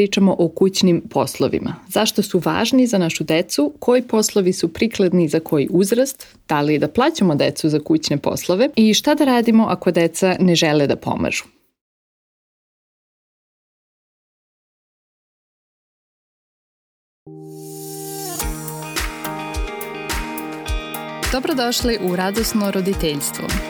pričamo o kućnim poslovima. Zašto su važni za našu decu, koji poslovi su prikladni za koji uzrast, da li da plaćamo decu za kućne poslove i šta da radimo ako deca ne žele da pomažu. Dobrodošli u Radosno roditeljstvo.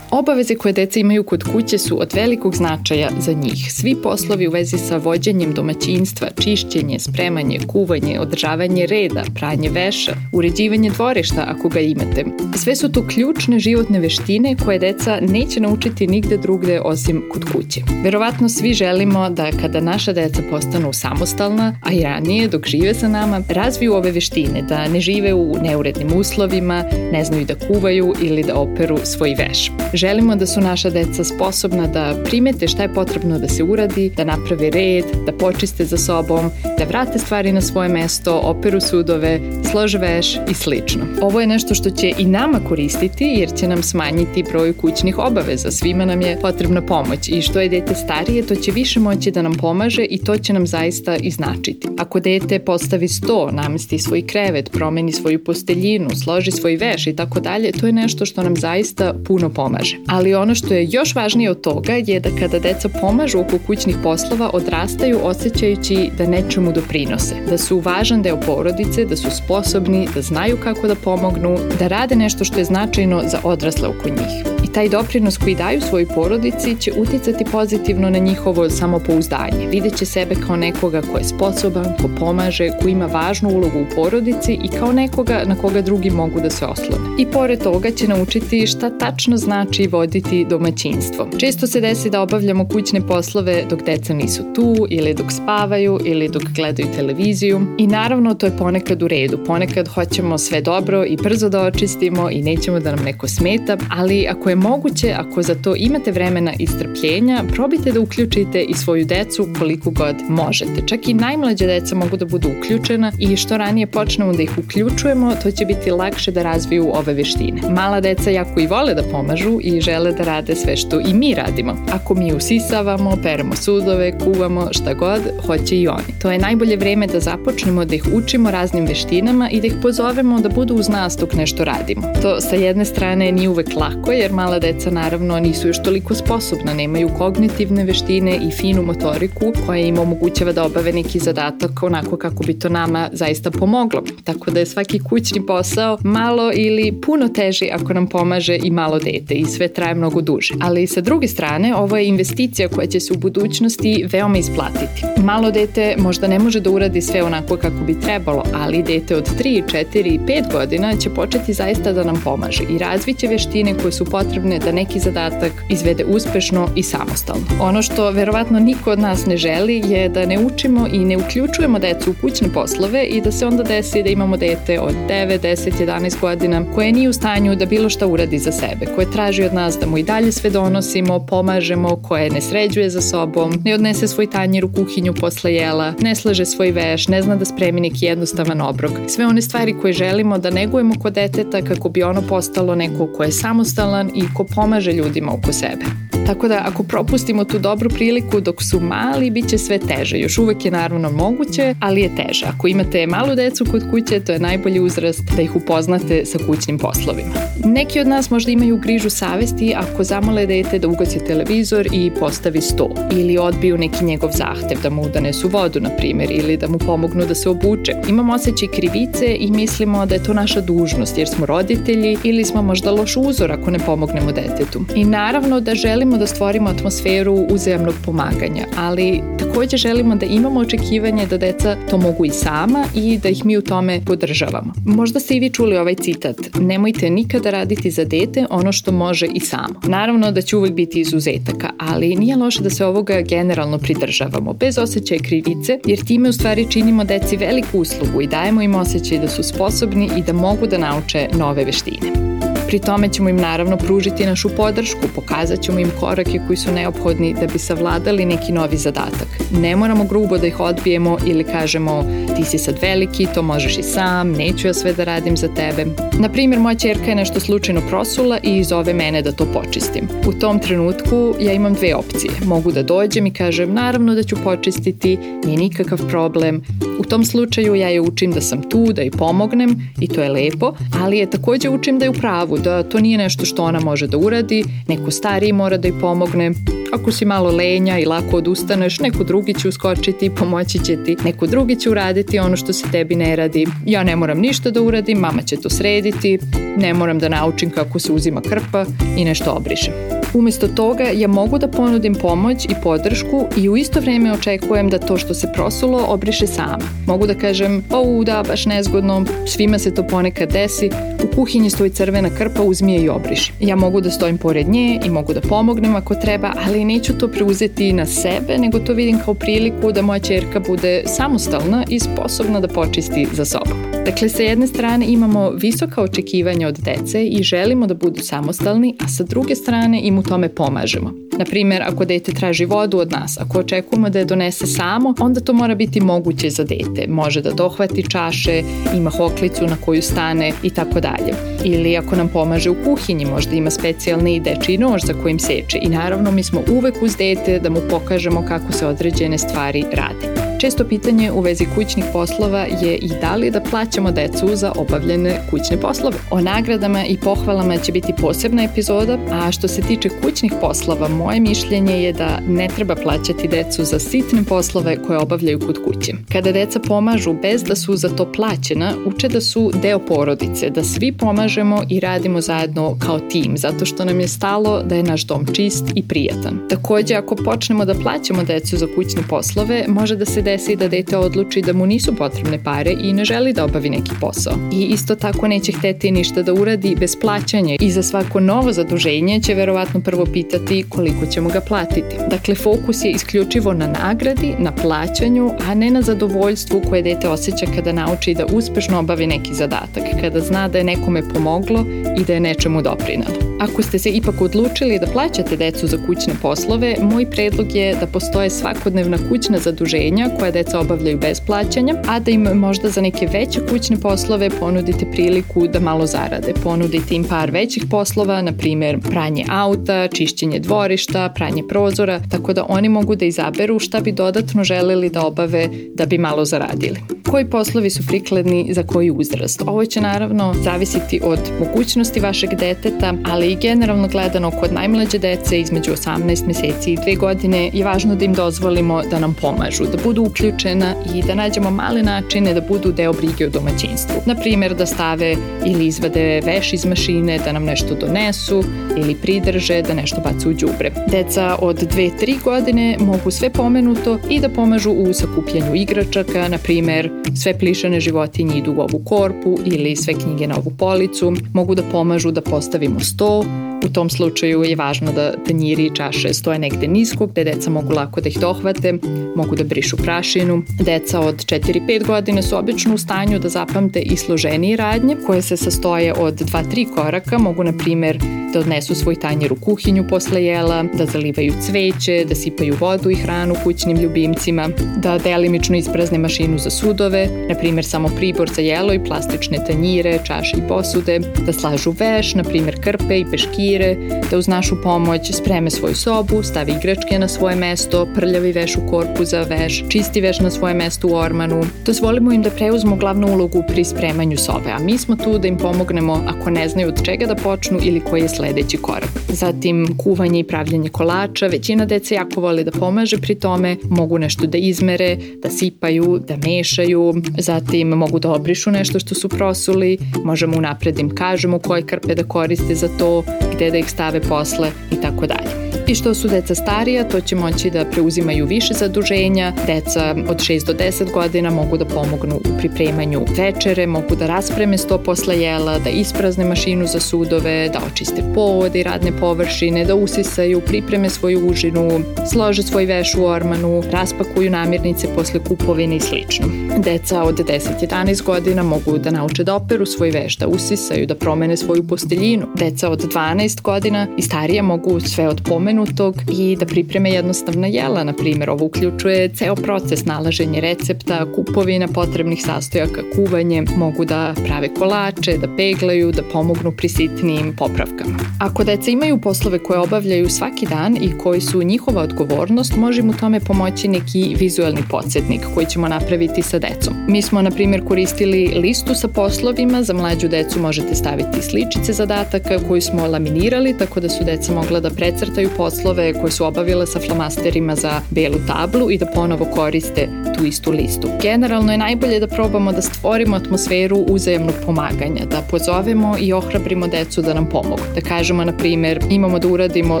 Obaveze koje deca imaju kod kuće su od velikog značaja za njih. Svi poslovi u vezi sa vođenjem domaćinstva, čišćenje, spremanje, kuvanje, održavanje reda, pranje veša, uređivanje dvorišta ako ga imate. Sve su to ključne životne veštine koje deca neće naučiti nigde drugde osim kod kuće. Verovatno svi želimo da kada naša deca postanu samostalna, a i ranije dok žive sa nama, razviju ove veštine, da ne žive u neurednim uslovima, ne znaju da kuvaju ili da operu svoj veš. Želimo da su naša deca sposobna da primete šta je potrebno da se uradi, da naprave red, da počiste za sobom, da vrate stvari na svoje mesto, operu sudove, slože veš i slično. Ovo je nešto što će i nama koristiti jer će nam smanjiti broj kućnih obaveza. Svima nam je potrebna pomoć i što je dete starije, to će više moći da nam pomaže i to će nam zaista i značiti. Ako dete postavi sto, namesti svoj krevet, promeni svoju posteljinu, složi svoj veš i tako dalje, to je nešto što nam zaista puno pomaže pomaže. Ali ono što je još važnije od toga je da kada deca pomažu oko kućnih poslova odrastaju osjećajući da nečemu doprinose, da su važan deo porodice, da su sposobni, da znaju kako da pomognu, da rade nešto što je značajno za odrasle oko njih taj doprinos koji daju svojoj porodici će uticati pozitivno na njihovo samopouzdanje. Videće sebe kao nekoga ko je sposoban, ko pomaže, ko ima važnu ulogu u porodici i kao nekoga na koga drugi mogu da se oslone. I pored toga će naučiti šta tačno znači voditi domaćinstvo. Često se desi da obavljamo kućne poslove dok deca nisu tu ili dok spavaju ili dok gledaju televiziju i naravno to je ponekad u redu. Ponekad hoćemo sve dobro i brzo da očistimo i nećemo da nam neko smeta, ali ako je moguće, ako za to imate vremena i strpljenja, probajte da uključite i svoju decu koliko god možete. Čak i najmlađe deca mogu da budu uključena i što ranije počnemo da ih uključujemo, to će biti lakše da razviju ove veštine. Mala deca jako i vole da pomažu i žele da rade sve što i mi radimo. Ako mi usisavamo, peremo sudove, kuvamo, šta god, hoće i oni. To je najbolje vreme da započnemo da ih učimo raznim veštinama i da ih pozovemo da budu uz nas dok nešto radimo. To sa jedne strane nije uvek lako jer mala deca naravno nisu još toliko sposobna, nemaju kognitivne veštine i finu motoriku koja im omogućava da obave neki zadatak onako kako bi to nama zaista pomoglo. Tako da je svaki kućni posao malo ili puno teži ako nam pomaže i malo dete i sve traje mnogo duže. Ali sa druge strane, ovo je investicija koja će se u budućnosti veoma isplatiti. Malo dete možda ne može da uradi sve onako kako bi trebalo, ali dete od 3, 4 i 5 godina će početi zaista da nam pomaže i razviće veštine koje su potrebne potrebne da neki zadatak izvede uspešno i samostalno. Ono što verovatno niko od nas ne želi je da ne učimo i ne uključujemo decu u kućne poslove i da se onda desi da imamo dete od 9, 10, 11 godina koje nije u stanju da bilo šta uradi za sebe, koje traži od nas da mu i dalje sve donosimo, pomažemo, koje ne sređuje za sobom, ne odnese svoj tanjir u kuhinju posle jela, ne slaže svoj veš, ne zna da spremi neki jednostavan obrok. Sve one stvari koje želimo da negujemo kod deteta kako bi ono postalo neko ko je samostalan i ko pomaže ljudima oko sebe. Tako da ako propustimo tu dobru priliku dok su mali, bit će sve teže. Još uvek je naravno moguće, ali je teže. Ako imate malu decu kod kuće, to je najbolji uzrast da ih upoznate sa kućnim poslovima. Neki od nas možda imaju grižu savesti ako zamole dete da ugasi televizor i postavi sto ili odbiju neki njegov zahtev da mu donesu vodu, na primjer, ili da mu pomognu da se obuče. Imamo osjećaj krivice i mislimo da je to naša dužnost jer smo roditelji ili smo možda loš uzor ako ne pomognemo detetu. I naravno da želimo da stvorimo atmosferu uzajamnog pomaganja, ali takođe želimo da imamo očekivanje da deca to mogu i sama i da ih mi u tome podržavamo. Možda ste i vi čuli ovaj citat, nemojte nikada raditi za dete ono što može i samo. Naravno da će uvek biti izuzetaka, ali nije loše da se ovoga generalno pridržavamo, bez osjećaja krivice, jer time u stvari činimo deci veliku uslugu i dajemo im osjećaj da su sposobni i da mogu da nauče nove veštine. Pri tome ćemo im naravno pružiti našu podršku, pokazat ćemo im korake koji su neophodni da bi savladali neki novi zadatak. Ne moramo grubo da ih odbijemo ili kažemo ti si sad veliki, to možeš i sam, neću ja sve da radim za tebe. Na primjer, moja čerka je nešto slučajno prosula i zove mene da to počistim. U tom trenutku ja imam dve opcije. Mogu da dođem i kažem naravno da ću počistiti, nije nikakav problem. U tom slučaju ja je učim da sam tu, da joj pomognem i to je lepo, ali je takođe učim da je u pravu, da to nije nešto što ona može da uradi, neko stariji mora da joj pomogne. Ako si malo lenja i lako odustaneš, neko drugi će uskočiti, pomoći će ti, neko drugi će uraditi ono što se tebi ne radi. Ja ne moram ništa da uradim, mama će to srediti, ne moram da naučim kako se uzima krpa i nešto obrišem. Umesto toga ja mogu da ponudim pomoć i podršku i u isto vreme očekujem da to što se prosulo obriše sama. Mogu da kažem, o da, baš nezgodno, svima se to ponekad desi, u kuhinji stoji crvena krpa, uzmi je i obriši. Ja mogu da stojim pored nje i mogu da pomognem ako treba, ali neću to preuzeti na sebe, nego to vidim kao priliku da moja čerka bude samostalna i sposobna da počisti za sobom. Dakle, sa jedne strane imamo visoka očekivanja od dece i želimo da budu samostalni, a sa druge strane u tome pomažemo. Na primjer, ako dete traži vodu od nas, ako očekujemo da je donese samo, onda to mora biti moguće za dete. Može da dohvati čaše, ima hoklicu na koju stane i tako dalje. Ili ako nam pomaže u kuhinji, možda ima specijalni dečiji nož za kojim seče. I naravno, mi smo uvek uz dete da mu pokažemo kako se određene stvari rade. Često pitanje u vezi kućnih poslova je i da li da plaćamo decu za obavljene kućne poslove. O nagradama i pohvalama će biti posebna epizoda, a što se tiče kućnih poslova, moje mišljenje je da ne treba plaćati decu za sitne poslove koje obavljaju kod kuće. Kada deca pomažu bez da su za to plaćena, uče da su deo porodice, da svi pomažemo i radimo zajedno kao tim, zato što nam je stalo da je naš dom čist i prijatan. Takođe, ako počnemo da plaćamo decu za kućne poslove, može da se desi da dete odluči da mu nisu potrebne pare i ne želi da obavi neki posao. I isto tako neće hteti ništa da uradi bez plaćanja i za svako novo zaduženje će verovatno prvo pitati koliko ćemo ga platiti. Dakle, fokus je isključivo na nagradi, na plaćanju, a ne na zadovoljstvu koje dete osjeća kada nauči da uspešno obavi neki zadatak, kada zna da je nekome pomoglo i da je nečemu doprinalo. Ako ste se ipak odlučili da plaćate decu za kućne poslove, moj predlog je da postoje svakodnevna kućna zaduženja koja deca obavljaju bez plaćanja, a da im možda za neke veće kućne poslove ponudite priliku da malo zarade. Ponudite im par većih poslova, na primjer pranje auta, čišćenje dvorišta, pranje prozora, tako da oni mogu da izaberu šta bi dodatno želeli da obave da bi malo zaradili. Koji poslovi su prikladni za koji uzrast? Ovo će naravno zavisiti od mogućnosti vašeg deteta, ali i generalno gledano kod najmlađe dece između 18 meseci i 2 godine je važno da im dozvolimo da nam pomažu, da budu uključena i da nađemo male načine da budu deo brige o domaćinstvu. Na primjer da stave ili izvade veš iz mašine, da nam nešto donesu ili pridrže, da nešto bacu u đubre. Deca od 2-3 godine mogu sve pomenuto i da pomažu u sakupljanju igračaka, na primjer sve plišane životinje idu u ovu korpu ili sve knjige na ovu policu, mogu da pomažu da postavimo sto U tom slučaju je važno da tanjiri i čaše stoje negde nisko gde deca mogu lako da ih dohvate, mogu da brišu prašinu. Deca od 4-5 godine su obično u stanju da zapamte i složenije radnje koje se sastoje od 2-3 koraka, mogu na primer da odnesu svoj tanjir u kuhinju posle jela, da zalivaju cveće, da sipaju vodu i hranu kućnim ljubimcima, da delimično isprazne mašinu za sudove, na primer samo pribor za jelo i plastične tanjire, čaše i posude, da slažu veš, na primer krpe i peškire, da uz našu pomoć spreme svoju sobu, stavi igračke na svoje mesto, prljavi veš u korpu za veš, čisti veš na svoje mesto u ormanu. Dozvolimo im da preuzmu glavnu ulogu pri spremanju sobe, a mi smo tu da im pomognemo ako ne znaju od čega da počnu ili koji je sledeći korak. Zatim kuvanje i pravljanje kolača, većina dece jako vole da pomaže pri tome, mogu nešto da izmere, da sipaju, da mešaju, zatim mogu da obrišu nešto što su prosuli, možemo unapred im kažemo koje krpe da koriste za to, gde da ih stave posle i tako dalje. I što su deca starija, to će moći da preuzimaju više zaduženja. Deca od 6 do 10 godina mogu da pomognu u pripremanju večere, mogu da raspreme sto posle jela, da isprazne mašinu za sudove, da očiste povod i radne površine, da usisaju, pripreme svoju užinu, slože svoj veš u ormanu, raspakuju namirnice posle kupovine i slično. Deca od 10-11 godina mogu da nauče da operu svoj veš, da usisaju, da promene svoju posteljinu. Deca od 12 godina i starija mogu sve od pomenutog i da pripreme jednostavna jela, na primjer. Ovo uključuje ceo proces nalaženje recepta, kupovina potrebnih sastojaka, kuvanje, mogu da prave kolače, da peglaju, da pomognu pri sitnijim popravkama. Ako deca imaju poslove koje obavljaju svaki dan i koji su njihova odgovornost, može mu tome pomoći neki vizualni podsjetnik koji ćemo napraviti sa decom. Mi smo, na primjer, koristili listu sa poslovima, za mlađu decu možete staviti sličice zadataka koju smo laminirali, tako da su deca mogla da precrtaju poslove koje su obavile sa flamasterima za belu tablu i da ponovo koriste tu istu listu. Generalno je najbolje da probamo da stvorimo atmosferu uzajemnog pomaganja, da pozovemo i ohrabrimo decu da nam pomogu. Da kažemo, na primjer, imamo da uradimo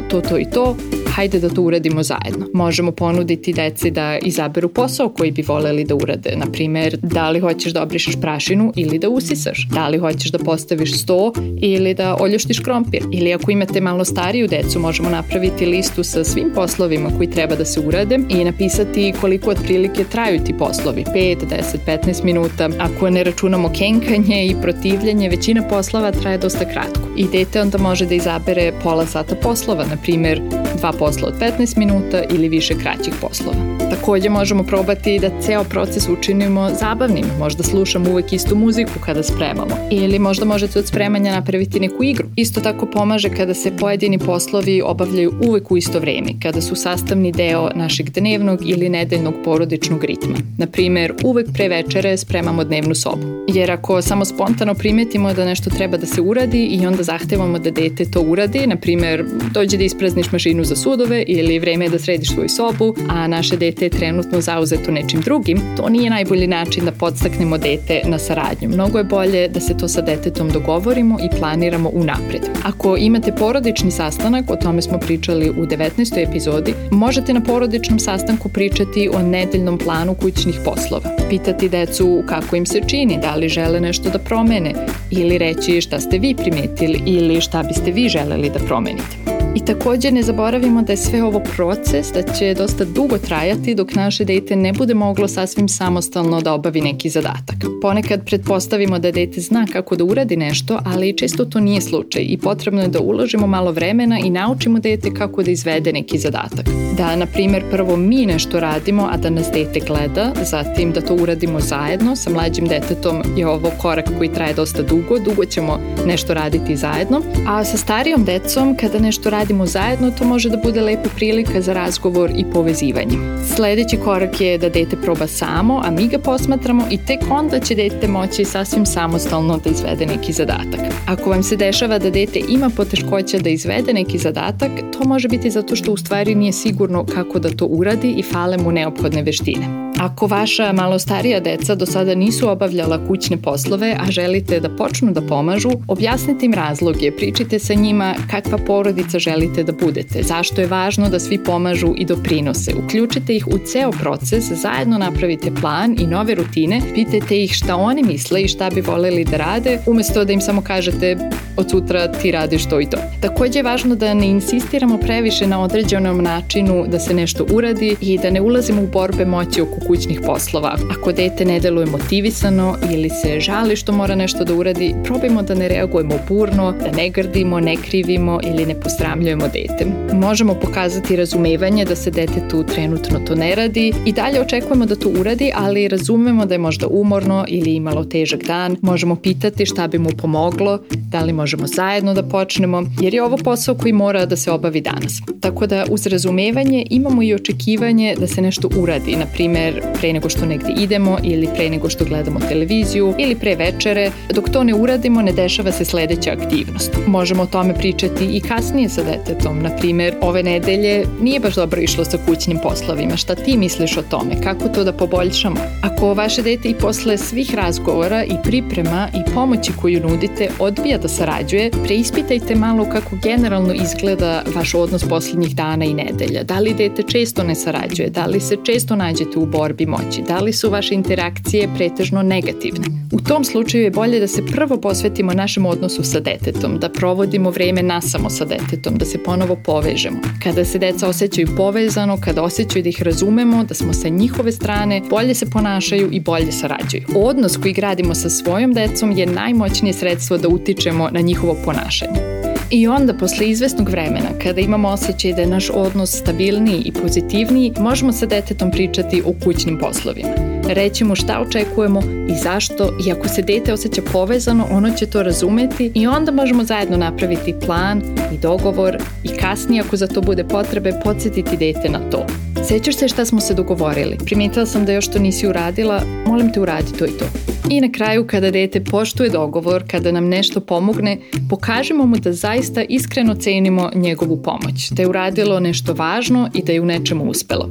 to, to i to, hajde da to uradimo zajedno. Možemo ponuditi deci da izaberu posao koji bi voleli da urade. Na primer, da li hoćeš da obrišeš prašinu ili da usisaš. Da li hoćeš da postaviš sto ili da oljuštiš krompir. Ili ako imate malo stariju decu, možemo napraviti listu sa svim poslovima koji treba da se urade i napisati koliko otprilike traju ti poslovi. 5, 10, 15 minuta. Ako ne računamo kenkanje i protivljenje, većina poslova traje dosta kratko. I dete onda može da izabere pola sata poslova, na primer dva posla od 15 minuta ili više kraćih poslova. Takođe možemo probati da ceo proces učinimo zabavnim, možda slušamo uvek istu muziku kada spremamo ili možda možete od spremanja napraviti neku igru. Isto tako pomaže kada se pojedini poslovi obavljaju uvek u isto vreme, kada su sastavni deo našeg dnevnog ili nedeljnog porodičnog ritma. Na primer, uvek pre večere spremamo dnevnu sobu. Jer ako samo spontano primetimo da nešto treba da se uradi i onda zahtevamo da dete to uradi, na primer, dođe da isprazniš mašinu za sudove ili vreme je da središ svoju sobu, a naše dete je trenutno zauzeto nečim drugim, to nije najbolji način da podstaknemo dete na saradnju. Mnogo je bolje da se to sa detetom dogovorimo i planiramo unapred. Ako imate porodični sastanak, o tome smo pričali u 19. epizodi, možete na porodičnom sastanku pričati o nedeljnom planu kućnih poslova. Pitati decu kako im se čini, da li žele nešto da promene ili reći šta ste vi primetili ili šta biste vi želeli da promenite. I takođe ne zaboravimo da je sve ovo proces, da će dosta dugo trajati dok naše dete ne bude moglo sasvim samostalno da obavi neki zadatak. Ponekad pretpostavimo da dete zna kako da uradi nešto, ali često to nije slučaj i potrebno je da uložimo malo vremena i naučimo dete kako da izvede neki zadatak. Da, na primer, prvo mi nešto radimo, a da nas dete gleda, zatim da to uradimo zajedno, sa mlađim detetom je ovo korak koji traje dosta dugo, dugo ćemo nešto raditi zajedno, a sa starijom decom kada nešto radimo radimo zajedno, to može da bude lepa prilika za razgovor i povezivanje. Sledeći korak je da dete proba samo, a mi ga posmatramo i tek onda će dete moći sasvim samostalno da izvede neki zadatak. Ako vam se dešava da dete ima poteškoća da izvede neki zadatak, to može biti zato što u stvari nije sigurno kako da to uradi i fale mu neophodne veštine. Ako vaša malo starija deca do sada nisu obavljala kućne poslove, a želite da počnu da pomažu, objasnite im razloge, pričite sa njima kakva porodica želite da budete, zašto je važno da svi pomažu i doprinose. Uključite ih u ceo proces, zajedno napravite plan i nove rutine, pitajte ih šta oni misle i šta bi voleli da rade, umesto da im samo kažete od sutra ti radiš to i to. Takođe je važno da ne insistiramo previše na određenom načinu da se nešto uradi i da ne ulazimo u borbe moći oko kućnih poslova. Ako dete ne deluje motivisano ili se žali što mora nešto da uradi, probajmo da ne reagujemo burno, da ne grdimo, ne krivimo ili ne posramljujemo dete. Možemo pokazati razumevanje da se detetu trenutno to ne radi i dalje očekujemo da to uradi, ali razumemo da je možda umorno ili imalo težak dan. Možemo pitati šta bi mu pomoglo, da li možemo zajedno da počnemo, jer je ovo posao koji mora da se obavi danas. Tako da uz razumevanje imamo i očekivanje da se nešto uradi, na primer pre nego što negde idemo ili pre nego što gledamo televiziju ili pre večere. Dok to ne uradimo, ne dešava se sledeća aktivnost. Možemo o tome pričati i kasnije sa detetom. Na primjer, ove nedelje nije baš dobro išlo sa kućnim poslovima. Šta ti misliš o tome? Kako to da poboljšamo? Ako vaše dete i posle svih razgovora i priprema i pomoći koju nudite odbija da sarađuje, preispitajte malo kako generalno izgleda vaš odnos poslednjih dana i nedelja. Da li dete često ne sarađuje? Da li se često nađete u borbi moći? Da li su vaše interakcije pretežno negativne? U tom slučaju je bolje da se prvo posvetimo našem odnosu sa detetom, da provodimo vreme nasamo sa detetom, da se ponovo povežemo. Kada se deca osjećaju povezano, kada osjećaju da ih razumemo, da smo sa njihove strane, bolje se ponašaju i bolje sarađuju. Odnos koji gradimo sa svojom decom je najmoćnije sredstvo da utičemo na njihovo ponašanje. I onda, posle izvesnog vremena, kada imamo osjećaj da je naš odnos stabilniji i pozitivniji, možemo sa detetom pričati o kućnim poslovima. Reći mu šta očekujemo i zašto i ako se dete osjeća povezano, ono će to razumeti i onda možemo zajedno napraviti plan i dogovor i kasnije ako za to bude potrebe podsjetiti dete na to. Sećaš se šta smo se dogovorili? Primetila sam da još to nisi uradila, molim te uradi to i to. I na kraju, kada dete poštuje dogovor, kada nam nešto pomogne, pokažemo mu da zaista iskreno cenimo njegovu pomoć, da je uradilo nešto važno i da je u nečemu uspelo.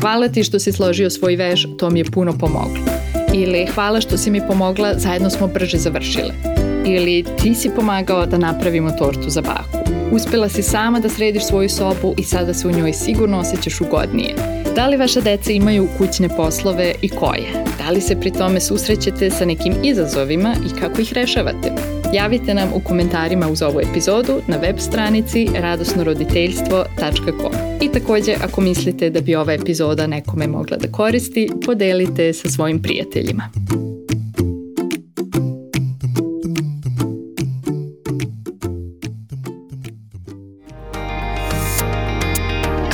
Hvala ti što si složio svoj veš, to mi je puno pomoglo. Ili hvala što si mi pomogla, zajedno smo brže završile. Ili ti si pomagao da napravimo tortu za baku. Uspela si sama da središ svoju sobu i sada se u njoj sigurno osjećaš ugodnije. Da li vaša deca imaju kućne poslove i koje? Da li se pri tome susrećete sa nekim izazovima i kako ih rešavate? Javite nam u komentarima uz ovu epizodu na web stranici radosnoroditeljstvo.com I takođe, ako mislite da bi ova epizoda nekome mogla da koristi, podelite sa svojim prijateljima.